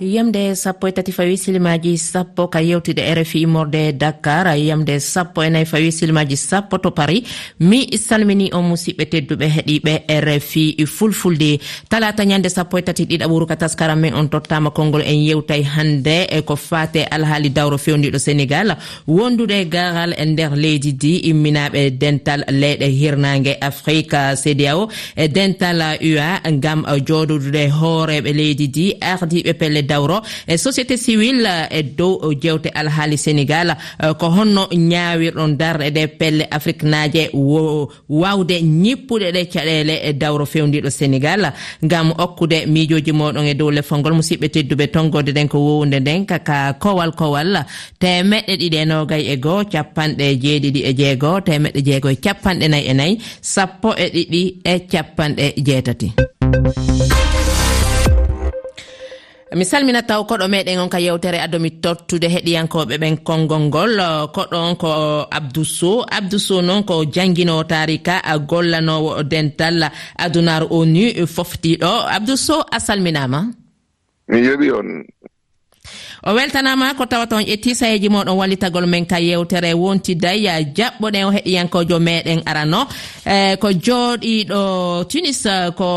yamde sappo e tati fawi silimaji sappo ka yewtude rfi morde dakar. Yamde sappo e nayi fawi silimaji sappo to paris mi salmini on musidɓe tedduɓe heeɗiɓe rfi fulfulde. Talata ñande sappo e tati ɗiɗa ɓuru ka taskaram men on tottama konngol en yewtay hande e ko fate alhaali dawro fewdiɗo sénégal. Wondude garal e nder leydi di imminaɓe dental leyɗe hirnage afrique cdao e dental ua gam joɗodude hooreɓe leydi di ardiɓe pelle dawro. E société civil e dow jewte alhaali sénégal e ko honno ñawirɗon darɗe e ɗe pelle afrique naje wawde ñippuɗe ɗe caɗele e dawro fewdiɗo sénégal. Gam okkude miijoji moɗon e dow leffol ngol musidɓe tedduɓe tonggode ɗen ko wowde nden kaka kowal kowal. Temeɗɗe ɗiɗi e nogay e goho capanɗe jeeɗiɗi e jeegoo temeɗɗe jeego e capanɗe nayi e nayi sappo e ɗiɗi e capanɗe jeetati. mi salmina taw koɗo meɗen on ka yewtere adomi tottude heɗiyankoɓe ɓen konngol ngol. Koɗo on ko abdou sow. Abdou sow noon ko jangguinowo tarika gollanowo dental adunar onu e foftiɗo. Abdou sow a salminama mi yeɓi on. o weltanama ko tawata on ƴetti sayeji moɗon wallitagol men ka yewtere wontidday ya jaɓɓoɗen o heɗiyankojo meɗen arano. E ko jooɗiɗo tunis eh, ko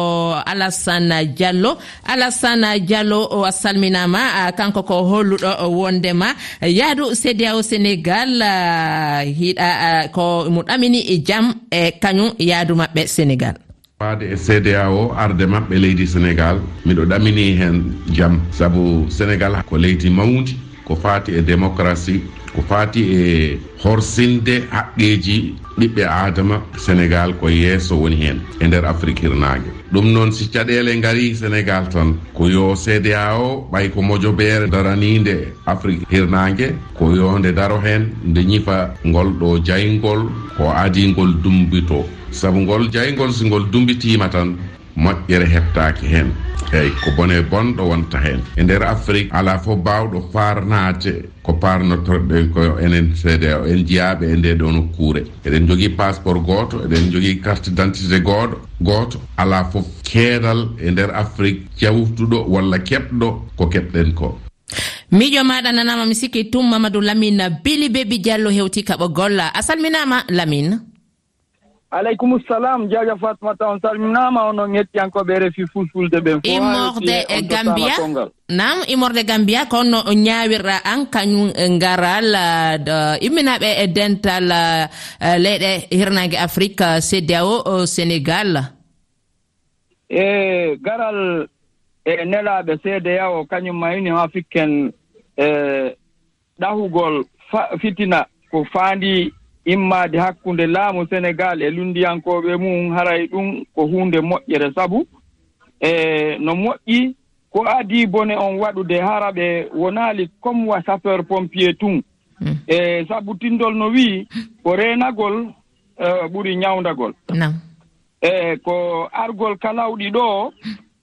alassane diallo. Alassane diallo o salminama eh, kanko ko holluɗo wondema yaadu sédiao sénégal hiɗa ko mo ɗamini jaam e kañum yaadu maɓɓe sénégal waade e cda o arde maɓɓe leydi sénégal. Miɗo ɗamini hen jaam saabu sénégal ko leydi mawdi. ko fati e démocratie ko fati e horsinde haqqeji ɓiɓɓe adama sénégal ko yeeso woni hen e nder afrique hirnague ɗum noon si caɗele gaari sénégal tan ko yo cda o ɓay ko mojoɓere daranide afrique hirnague ko yo nde daro hen nde ñifa ngol ɗo jaygol ko adingol dumbito saabu ngol jaygol si ngol dumbitima tan moƴƴere hettaaki heen. Eeyi ko bone bonɗo wonta heen. E ndeer afrique alaa fof baawɗo faarnaade ko parnotorɗen ko enen cdo en jiyaaɓe e nde ɗo nokkuure. Eɗen jogii passeport gooto eɗen jogii carte d' identité gooɗo gooto alaa fof keedal e ndeer afrique jawtuɗo walla keɓɗo ko keɓɗen ko. Miijo maɗa nanama mi sikki tum mamadou lamine bili bebi diallo hewti kaɓo ɓoggol a salminama lamine. aleykum salam jaja fatmata on salminama onon hettiyankoɓe refi fulfulde ɓen. Immorde e gambia? Nam immorde gambia kono o ñawirɗa an kañum eh, ngaral eh, imminaɓe e dental eh, leyɗe hirnage afrique cdao sénégal. E garal e nelaɓe cda o kañum ma union africaine e ɗahugol fitina ko faandi immaade hakkunde laamu sénégal e lundiyankooɓe mum haray ɗum ko huunde moƴƴere sabu. E no moƴƴi ko adii bone on waɗude hara ɓe wonaali comme wa sapeur pompier tun. Hmm. E sabu tindol no wii ko reenagol e, ɓuri ñawndagol e ko argol kalawɗi ɗo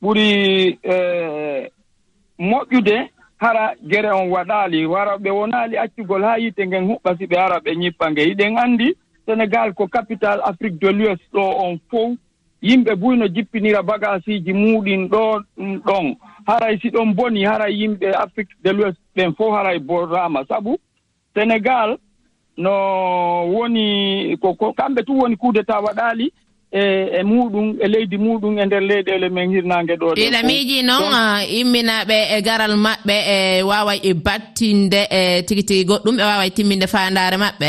ɓuri e, moƴƴude hara gere on waɗaali wara ɓe wonaali accugol haa yiite ngen huɓɓa si ɓe ara ɓe ñippa nge iɗen anndi sénégal ko capital afrique de l'ouest ɗo on fof yimɓe buyno jippinira bagasiiji muuɗin ɗo ɗon. Haray si ɗon boni haray yimɓe afrique de l'ouest ɓen fof haray boraama sabu sénégal no woni ko kamɓe tun woni coup d' état waɗaali e e muɗum e leydi muɗum e nder leyɗele men hirnage ɗo ɗiɗa miiji noon ah, imminaɓe e garal maɓɓe e waway e battinde e tigi tigi goɗɗum ɓe waway timminde fandare maɓɓe?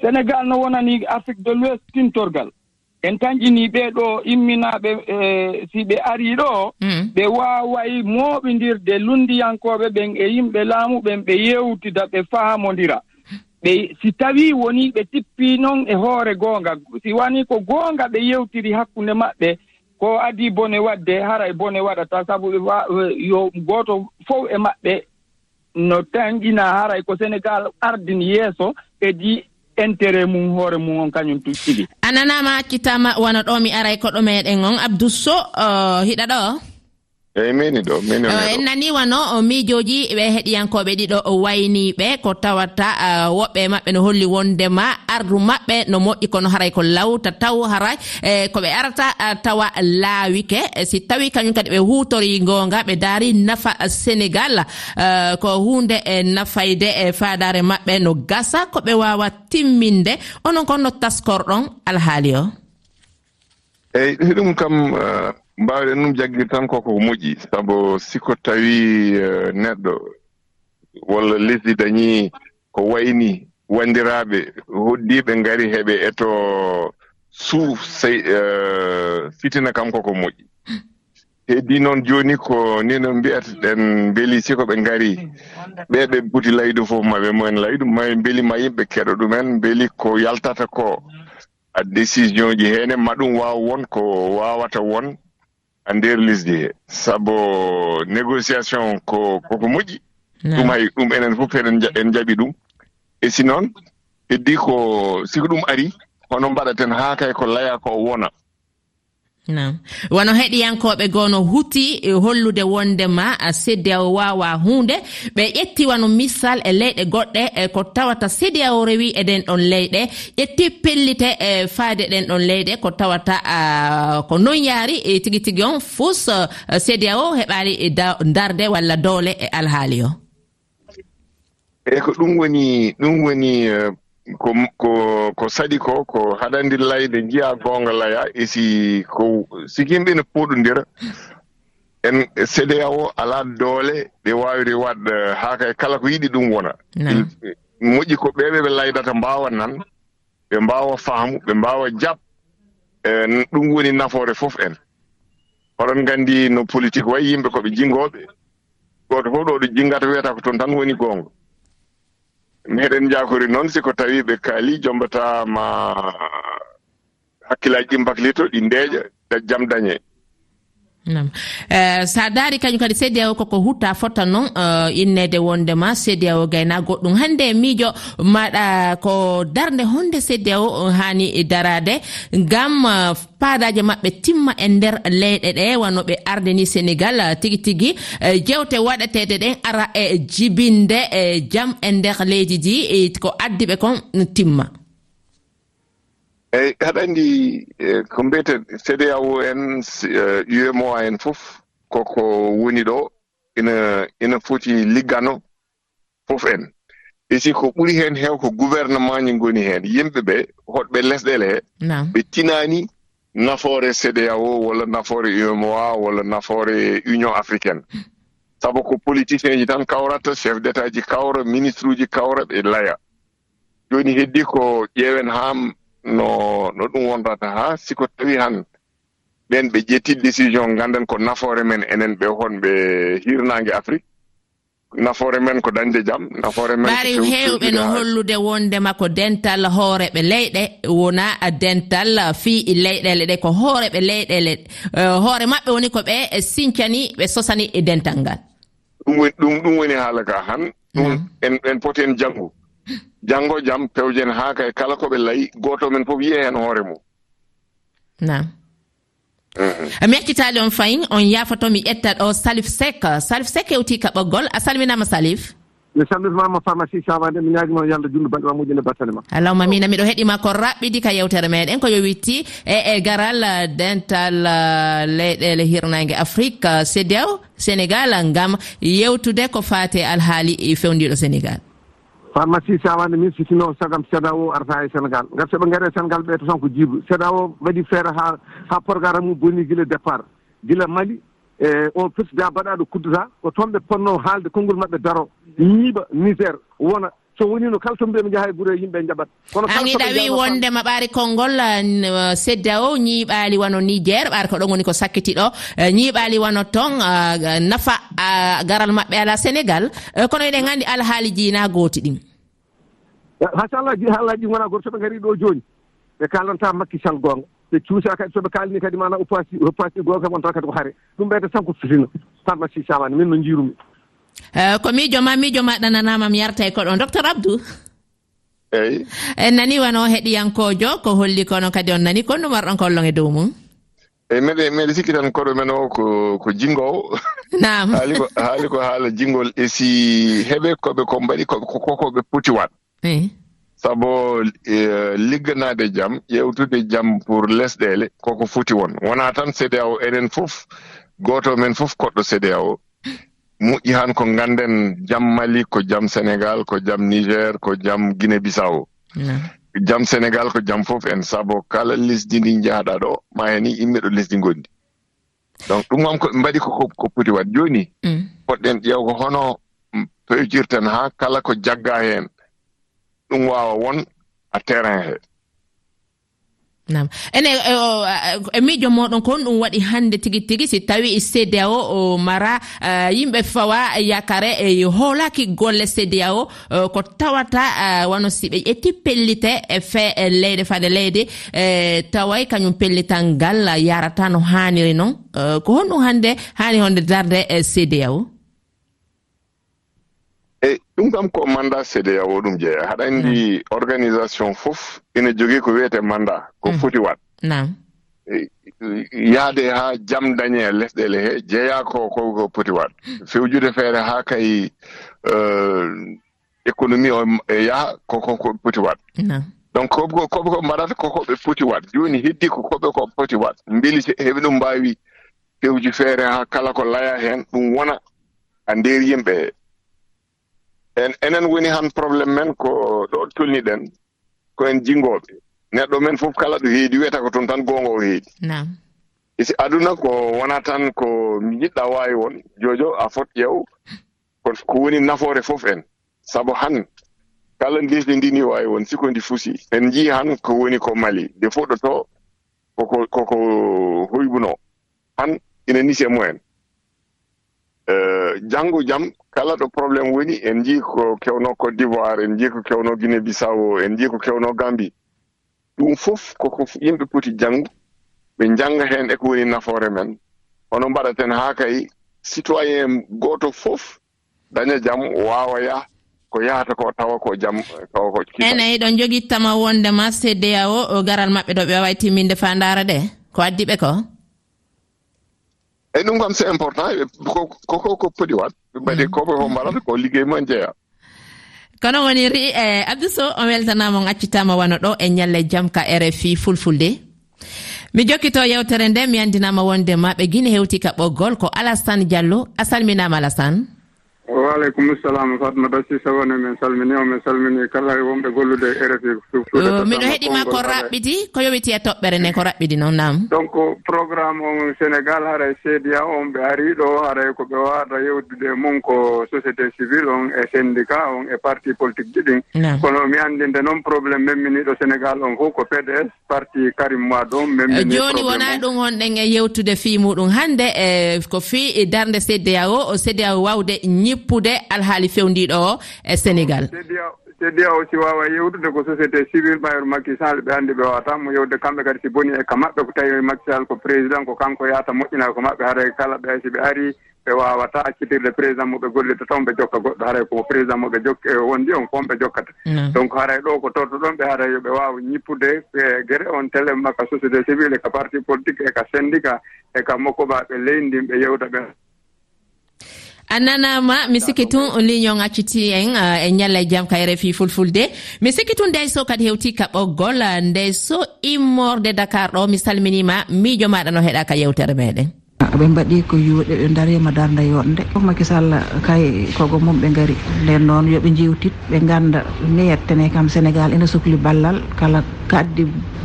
Sénégal no wonani afrique de l'ouest tintorgal. En tañƴini ɓeeɗo imminaaɓe e, si ɓe arii ɗo mm. ɓe waaway mooɓindirde lundiyankooɓe ɓen e yimɓe laamuɓen ɓe yeewtida ɓe faamondira ɓe si tawii wonii ɓe tippii noon e hoore goonga si wani ko goonga ɓe yewtiri hakkunde maɓɓe ko adii bone waɗde hara e bone waɗata sabu yo gooto fof e maɓɓe no tañƴinaa haray ko sénégal ardini yeeso edi intérêt mum hoore mum on kañum tucciɗi a nanama hakkitama wona ɗo mi aray koɗo meɗen on. Abdou so uh, hiɗa ɗo? eyyi mini ɗo mini eh, en nani wano miijoji ɓe heɗiyankoɓe ɗiɗo wayniɓe ko tawata eh, woɓɓe maɓɓe no holli wondema ardu maɓɓe no moƴƴi kono haray ko lawta taw haray e koɓe arata eh, tawa laawike. E, si tawi kañum kadi ɓe hutori gonga ɓe daari nafa sénégal ko hunde e nafayde e fadare maɓɓe no gasa koɓe wawa timminde. Onon kon no taskorɗon alhaali o. Eyyi ɗum kam uh... mbawɗen ɗum jagguir tan koko moƴƴi. Saabu siko tawi e, neɗɗo walla lesdi dañi ko wayni wandiraɓe hoddiɓe gari heɓe eto suuf sey e, fitina kam koko moƴƴi. Heddi noon joni ko ni no mbiyata ɗen beeli siko ɓe gari ɓe ɓe poti laydu fof maɓe mumen laydu ma beeli ma yimɓe keɗo ɗumen beeli ko yaltata ko. A décision ji hene ma ɗum waw won ko wawata won. e nder lisdi he. Saabu négociation ko koko moƴƴi. Ɗum hay ɗum enen fof eɗen en jaɓi ɗum. E si noon heddi ko siko ɗum ari hono mbaɗaten haa kay ko laya ko wona. nam wono heɗiyankoɓe goo no huti e hollude wondema cdao wawa hunde. Ɓe ƴetti wano missal e leyɗe goɗɗe e ko tawata cdao rewi e ɗen ɗon leyɗe. Ƴetti pellite e faade ɗen ɗon leyɗe ko tawata ko non yaari e tigui tigui on fus cdao heɓali darde walla doole e alhaali o. Eyi ko ɗum woni ɗum woni ko ko ko saɗi ko ko haɗandi layde jiya goonga laya e si ko sikinɓe ne poɗodira en cda o ala doole ɓe wawiri wadde eh, ha kay e kala ko yiɗi ɗum wona. Moƴƴi ko ɓeɓe ɓe laydata mbawa nan ɓe mbawa faamu ɓe mbawa jab e ɗum woni nafoore fof en. Oɗon gandi no politique wayi yimɓe koɓe jingoɓe goto fof ɗo ɗo jingata wiyata ko toon tan woni goonga. meɗen jakori noon siko tawi ɓe kaali jombata ma hakkillaji ɗi baklito ɗi ndeeƴa jam dañe. nam. Eh, sa daari kañum kadi cdao koko hutta fotta noon eh, innede wondema cdao gayna goɗɗum. Hannde miijo maɗa ko darde honde cdao eh, hani darade gam paadaji maɓɓe timma e nder leyɗe ɗe. Wano ɓe arde ni sénégal tigi tigi jewte waɗetede ɗen ara e jibinde e jaam e nder leydi ndi ko addiɓe kon timma. eyyi haɗa anndi e, ko mbiyete cdao en e, umo en fof koko woni ɗo ina ina foti liggano fof en. E si ko ɓuri heen heew ko gouvernement ñi ngoni heen yimɓe ɓe hoɗɓe lesɗele he ɓe tinani nafoore cdao walla nafoore umoa walla nafoore union africaine. Hmm. Sabu ko politicien ji tan kawrata chef d' état ji kawra ministre uji kawra ɓe laya. Joni heddi ko ƴeewen haa no no ɗum wondata ha. Siko tawi han ɓen ɓe ƴetti décision ganden ko nafoore men enen ɓe honɓe hirnangue afrique. Nafoore men ko dañde jaam nafoore men ɓari hewɓe no hollude wondema ko dental hooreɓe leyɗe wona dental fii leyɗele ɗe ko hooreɓe leyɗele eh, hoore maɓɓe woni ko ɓe sincani ɓe sosani e dental ngal. Ɗum ɗum woni haala ka han. Ɗum en en poti en janngu. janngo jam pewjen haa kay kala ko ɓe layi gooto men fof yiye heen hoore mum. Nam mi mhm. accitaali on fayin on yaafoto mi ƴetta ɗo salif sek salif sek hewti ka ɓoggol a salminama salif? Mi salmitimama pharmacie samade mi ñaagima yo allah junndu baɗɗe ma moƴƴinde battane ma. Allahuma mina miɗo heeɗima ko raɓɓidi ka yewtere meɗen ko yo witti e e garal uh, dental uh, leyɗele hirnangue afrique uh, cdew sénégal gam yewtude ko fate alhaali e fewdiɗo sénégal. pharmacie sawande min sitino sagam seda o arata e sénégal. Gati soɓe gaare sénégal ɓeyto tan ko jiibu. Seda o waɗi feere ha ha programme mum bonni guila départ. Guila mali e on firtida mbaɗaɗo kuddata ko toon ɓe ponno haalde konngol maɓɓe daro. Ñiiɓa niger wona. So wonino kala to mbiɓe jaha e guure yimɓe jaɓat kono an yiɗa wi wondema ɓaari konngol sedda o ñiiɓaali wano niger. Ɓaari ko ɗon woni ko sakkitiɗo e, ñiiɓaali wano toon e, nafa e, garal maɓɓe ala sénégal. Kono eɗen nganndi alhaaliji na gooti ɗin. hay so Allah haalaji ɗi wona goto soɓe gaari ɗo joni ɓe kalanta makkisal gonga. Ɓe cuusa kadi soɓe kalni kadi mana oppasi oppasi gonga wonta kadi ko haare ɗum ɓeyde tan ko fitina tan masi samani min no jiirumi eh, ko miijo ma miijo ma ɗananamam yarta e koɗon docteur abdou? Eyi. En nani wano heɗiyankojo ko holli kono kadi on nani kon ɗum warɗon kollon e dow mum? Eyi meɗe meɗe sikki tan koɗo men o ko ko jingowo nam haali ko haali ko haala jingol e si heɓe koɓe ko mbaɗi koɓe kokoɓe poti wat sabo e, ligganade jam ƴewtude jam pour lesɗele koko foti won. Wona tan cdao enen fof goto men fof koɗɗo cdao moƴƴi han ko ganden jam mali ko jam sénégal ko jam niger ko jam guiné bissao jam sénégal ko jam fof en. Sabo kala lesdi ndi jaaɗa ɗo ma hen ni yimɓe ɗo lesdi gondi donc ɗum kam koɓe mbaɗi ko poti wat joni mm. poɗɗen ƴeew ko hono pewtirten ha kala ko jagga hen ɗum wawa won a terrain he. Nam ene e, e, e miijo moɗon ko honɗum waɗi hannde tigi tigi si tawi cda o mara e, yimɓe fawa yakare e hoolaki golle cda o ko tawata wano si ɓe ƴetti pellite e fe leyɗe fade leyde taway kañum pellital ngal yarata no haaniri noon ko honɗum hannde haani honde darde cda o. e ɗum kam ko mandat cda o ɗum jeeya. Haɗa anndi organisation fof ina jogii ko wiyete mandat e, ko foti waɗ. Yahde haa jam dañee lesɗele he jeeyaa ko ko ko poti waɗ. Fewjude feere haa kay e, économie o e yaha koko poti waɗ. Donc koɓe koɓe ko mbaɗata koko ɓe poti waɗ. Jooni heddi ko koɓe ko poti waɗ. Mbeli heɓe ɗum mbaawi fewji feere haa kala ko laya heen ɗum wona a ndeer yimɓe en enen woni han probléme men ko ɗo tolniɗen ko en jingoɓe. Neɗɗo men fof kala ɗo heedi wiyata ko toon tan goongo o heedi. Si aduna ko wona tan ko jiɗɗa yiɗɗa waawi won jojo a fot ƴeew. Ko ko woni nafoore fof en. Sabu han kala lesdi ndi ni waawi won siko ndi fusi. En njii han ko woni ko mali. De foɗoto koko koko hoybunoo han ina nise mumen. janngo jam kala ɗo probléme woni en jii ko kewno côte d'ivoire en jii ko kewno guinée bissawo en jii ko kewno gambi ɗum fof koko yimɓe poti janngu ɓe njannga heen e ko woni nafoore men. Hono mbaɗaten haa kay citoyen gooto fof daña jam waawa wawaya ko yahata ko tawa ko jam tawa ko ene eɗon jogittama wondema cda o garal maɓɓe ɗo ɓe wawi timminde fa ndaara ɗe ko addi ɓe ko? eyi ɗum kam c'est important koko ko poti wat ɓe mbaɗi mm. koɓe ko mbaɗata ko liggey mumen jeeya. Kono woniri e abdouso on weltanama on accitama wano ɗo e ñalle jaam ka rfi fulfulde. Mi jokkito yewtere nde mi andinama wondema ɓe guine hewti ka ɓoggol ko alassane diallo. A salminama alassane. waaleykum salam fatma basi sawone min salmini o min salmini kala wonɓe gollude e rfi miɗo heeɗima ko raɓɓiti ko yowiti e toɓɓere nde ko raɓɓiɗi noon nam donc programme o sénégal haray e seedia on ɓe ari ɗo haray e koɓe wawata yewtude mum ko société civile on e syndicat on e parti politique ji ɗin. Kono mi andinde noon probléme memminiɗo sénégal on fof ko pds parti karim moid on memmini joni wona ɗum honɗen e yewtude fi muɗum hannde e ko fi darde cda o cda o wawde ñib jippude alhaali fewdiɗo o e sénégal. Teddi a aussi wawa yewtude ko société civil ɓayru makisal ɓe hannde ɓe wawatamo yewde kamɓe kadi si boni e ka maɓɓe ko tawi makisal ko président ko kanko yahata moƴƴina ko maɓɓe haara kala ɓe si ɓe ari ɓe wawata accitirde président muɓe gollirta toon ɓe jokka goɗɗo haray ko président muɓe jokki e wondi on kon ɓe jokkata. Donc haray ɗo ko torto ɗon ɓe haray yoɓe wawa ñippude e guere on télé makka société civil e ka parti politique e ka syndicat e ka mokkoɓaɓe leydi ɓe yewta ɓe a nanama mi sikki tun lignon acciti en e ñalla e jaam ka e rfi fulfulde. Mi sikki tun ndeyso kadi hewti ka ɓoggol euh, ndeyso immorde dakar ɗo mi salminima miijo maɗa no heeɗa ka yewtere meɗen. Ah, ɓe mbaɗi ko yuuɗe ɓe darima e darda yonde ummaki sallah kay kogo mum ɓe gaari nden noon yooɓe jewtit ɓe ganda ni yettene kam sénégal ene sohli ballal. Kala kaddi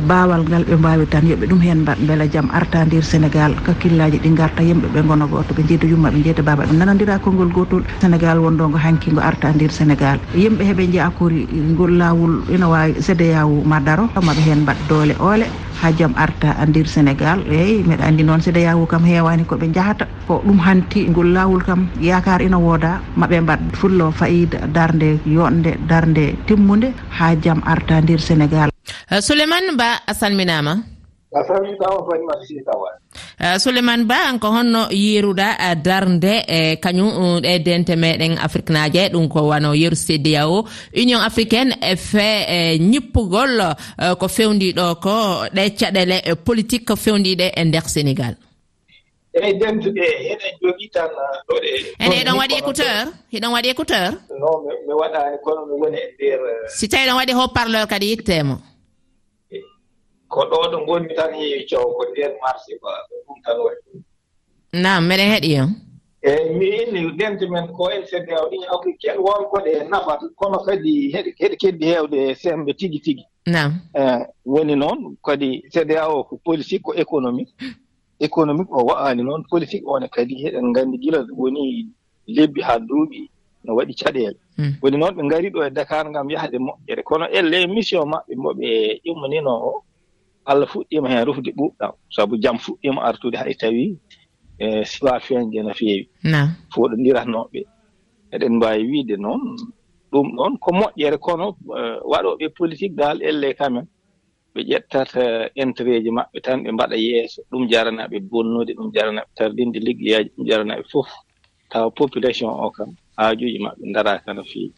bawal ngal ɓe mbawi tan yooɓe ɗum hen mbaɗ beela jaam arta nder sénégal. Kakkillaji ɗi garta yimɓe ɓe goona goto ɓe jeyda yumma ɓe jeyda baba ɓe nanodira konngol gotol sénégal wondo ngo hanki ngo arta nder sénégal. Yimɓe heeɓe jeeya kori ngol lawol ina wawi cdéya ma daro maɓe hen mbat doole oole. ha jaam arta e nder sénégal. Eyyi mbeɗa andi noon si yawu kam heewani koɓe jahata ko ɗum hanti ngol lawol kam yakar ina wooda maɓe mbat fullo fayida darde yonde darde timmude ha jaam arta nder sénégal. Souleymane ba a salminama a salmitama fani masi tawat souleymane ba an ko honno yeeruɗa eh, darde e eh, kañum eh, ɗe dente meɗen afrique naje ɗum ko wano yeru cda o union africaine e fe e ñippugol ko fewndiɗo ko ɗe caɗele politique ko fewndiɗe e nder sénégal. Eyi dentuɗe heɗen jogii tan ɗoɗe ene eɗon waɗi écouteur? Hiɗon waɗi écouteur? Non mi waɗani kono mi woni e nder si tawi ɗon waɗi haut parleur kadi yittemo ko ɗo ɗo ngonmi tan heewi cow ko nden marché ba ɗum tan waɗi. Nam meɗen heeɗi on eeyi mi inni ndente men ko lcd o ɗin africaine wonkoɗe nafat kono kadi heɗe keddi heewde e sembe tigi tigi. Nam e woni noon kadi cda o ko politique ko économique. Économique o wa'aani noon politique one kadi heɗen nganndi gila woni lebbi haa duuɓi no waɗi caɗeele. Hmm. Woni noon ɓe ngarii ɗo e dakar ngam yahde moƴƴere. Kono elle mission maɓɓe mo ɓe immanino o allah fuɗɗima heen rufde ɓuuɓɗam sabu jam fuɗɗima artude hay tawi e siwa feñde no feewi. Foɗodiratnoɓe eɗen mbaawi wiide noon ɗum ɗon ko moƴƴere kono e, waɗoɓe politique dal elle e kamen. Ɓe ƴettata e, intérêt ji maɓɓe tan ɓe mbaɗa yeeso. Ɗum jaranaɓe bonnude ɗum jaranaɓe tardinde liggeyaji ɗum jaranaɓe fof tawa population o kam haajuji maɓɓe daraka no feewi.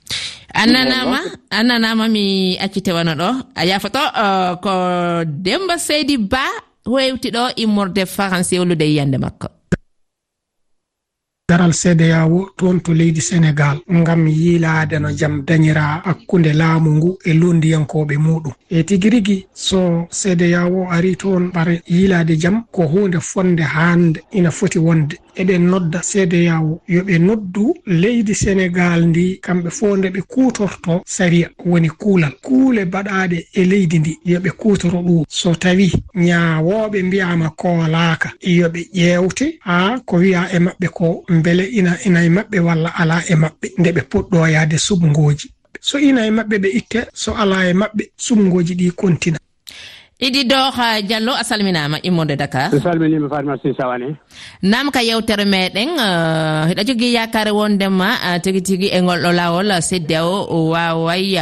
annanama annanama. mi accitewano ɗo. A yafoto uh, ko demba seydi ba hewti ɗo immorde français wolude yiyande makko. Daral cdao toon to leydi sénégal ngam yiilaade no jam dañira hakkunde laamu ngu e londiyankoɓe muɗum e tigi rigi so cdao ari toon ɓara yiilaade jam ko hunde fonde hande ina foti wonde. eɗen nodda cdao yo ɓe noddu leydi sénégal ndi kamɓe fo nde ɓe kutorto saria woni kuulal. Kuule baɗaɗe e leydi ndi yoɓe kutoro ɗum. So tawi ñawoɓe mbiyama koolaka yoɓe ƴewte ha ko wiya e maɓɓe ko beele ina ina e maɓɓe walla ala e maɓɓe nde ɓe puɗɗoyade subgoji so ina e maɓɓe ɓe itte so ala e maɓɓe subgoji ɗi kontina iɗi dooha euh, diallo a salminama immode dakar. Mi salminima fatima sy sawane. Nam ka yewtere meɗen euh, hiɗa jogui yakare wondema euh, tigui tigui e ngolɗo lawol sedde o waway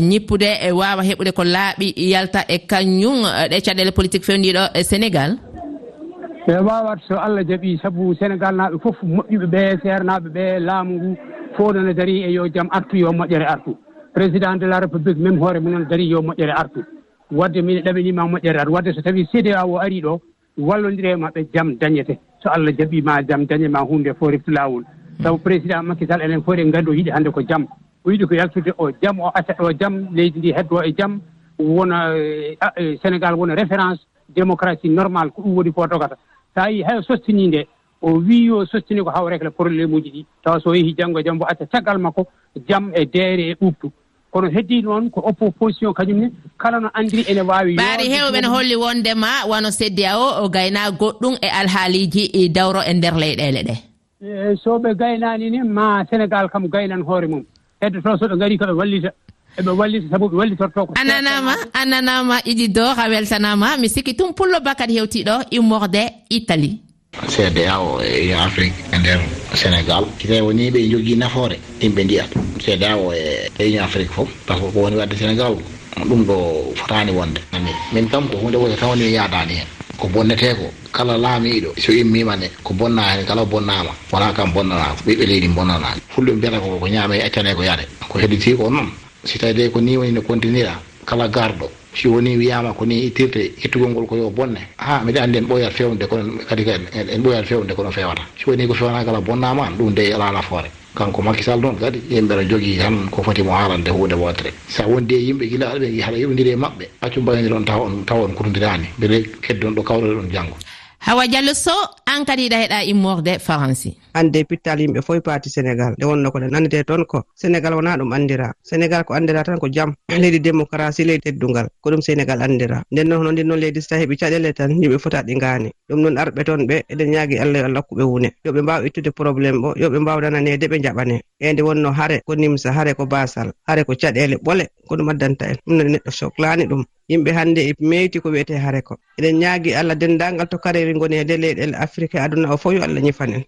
ñippude e wawa heɓude ko laaɓi yalta e kañum ɗe caɗele politique fewdiɗo e sénégal. E wawat so allah jaaɓi saabu sénégal naaɓe foof moƴƴuɓe ɓe seernaɓe ɓe laamu ngu. Fof nana daari e yo jaam artu yo moƴƴere artu. Président de la république même hoore mum nana dari yo moƴƴere artu. wadde min ɗaminima moƴƴere tan wadde so tawi cda o ari ɗo wallodire maɓe maɓɓe jaam dañete. So allah jaɓi ma jaam dañe hunde fo reftu lawol. Hmm. Sabu président makisal enen fof en gandi o yiɗi hannde ko jaam o yiɗi ko yaltude o jaam o asat o jaam leydi ndi heddo e jaam wona eh, eh, sénégal wona référence démocratie normal ko ɗum woni ko dogata sa yi hay sostini nde o wii yo sostini ko haw régle probléme uji ɗi. Tawa so yeehi janngo e jaam mbo acca caggal makko jaam e deere e ɓuɓtu kono heddi noon ko opposition kañumne kala no anndiri ene waawi ɓaari hewɓe ne holli wondema wano seddiya o o gaynaa goɗɗum e alhaaliji e dawro e ndeer leyɗeele ɗee eyi so ɓe gaynaani ni ma sénégal kam gaynan hoore mum. Heddoto so ɓe ngarii ko ɓe wallita eɓe wallita sabu ɓe wallitortoo ko. Ananama ananama iɗi do ha weltanama mi sikki tum pullo bakat hewtiɗo immorde italie. Cda o e afrique e nder sénégal. Ine woni ɓe jogii nafoore yimɓe ndiyat ceeda o e réunion afrique foof par ce que ko woni wadde sénégal ɗum ɗo fotani wonde. Min kam ko hunde wote tan woni min yadani hen. Ko bonnete ko kala laamiɗo so immimane ko bonna hen kala bonnama wona kam bonnanako ɓiɓɓe leydi bonnanani fulɗum mbiyata ko ko ñaame accane ko yaade ko hedditi ko noon si tawi de ko ni woni no continira kala garɗo si woni wiyama koni ittirte ittugol ngol ko yo bonne ha mbiɗa andi en ɓooyat fewde kono kadi en ɓooyat fewde kono fewata si woni ko fewana kala bonnama ɗum de e ala nafoore kanko makisal noon kadi yimɓe no jogii tan ko foti mo haalande hunde wotere. Sa wondi e yimɓe gila aɗa haɗa yiɗodiri e maɓɓe accu mbayodiron taw on taw on kutodiraani mbeɗe keddon ɗo kawrore ɗon janngo. Hawa diallo sow an kadi yiɗa heɗa immorde faransi. Hannde pittal yimɓe fof e paati sénégal. Nde wonno ko ɗen anndete toon ko sénégal wona ɗum anndira. Sénégal ko anndira tan ko jam. Leydi démocratie leydi teddungal ko ɗum sénégal anndira. Nden noon hono ndin noon leydi so tawi heɓi caɗele tan yimɓe fota ɗi ngaani. Ɗum noon arɓe toon ɓe eɗen ñaagi allah yo allah hokkuɓe wune. Yoɓe mbawa ittude probléme o yoɓe mbawdananede ɓe jaɓane e nde wonno haare ko nimsa haare ko basal haare ko caɗele ɓole ko ɗum addanta en. Ɗum no neɗɗo sohlani ɗum. Yimɓe hannde e meyti ko wiyete haare ko. Eɗen ñaagi allah denndangal to kareeri ngoni e nde leyɗele afrique afrique aduna o fof yo allah ñifanen.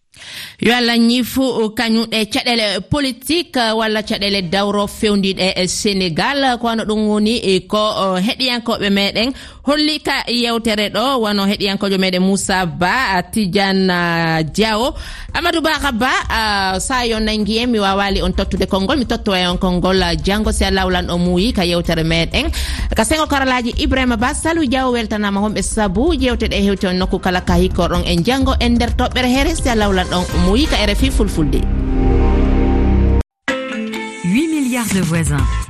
yo allah ñifu uh, kañumɗe caɗele politique uh, walla caɗele dawro fewdiɗe e sénégal. Uh, ko wano ɗum woni e ko heɗiyankoɓe meɗen. Holli ka yewtere ɗo wano heɗiyankojo meɗen moussa ba tidiane diawo. Amadou baka ba sa yo nangi en mi wawali on tottude konngol mi tottowa on konngol janggo si allah allahwlan o muuyi ka yewtere meɗen. Ka sengo karalaji ibrahima ba salou diawo weltanama homɓe saabu jewteɗe hewte on nokku kala ka hikkorɗon en janggo en nder toɓɓere here si allahwlan gonɗan ɗon omo yi ka rfi fulfulde. 8 milliards de voisins.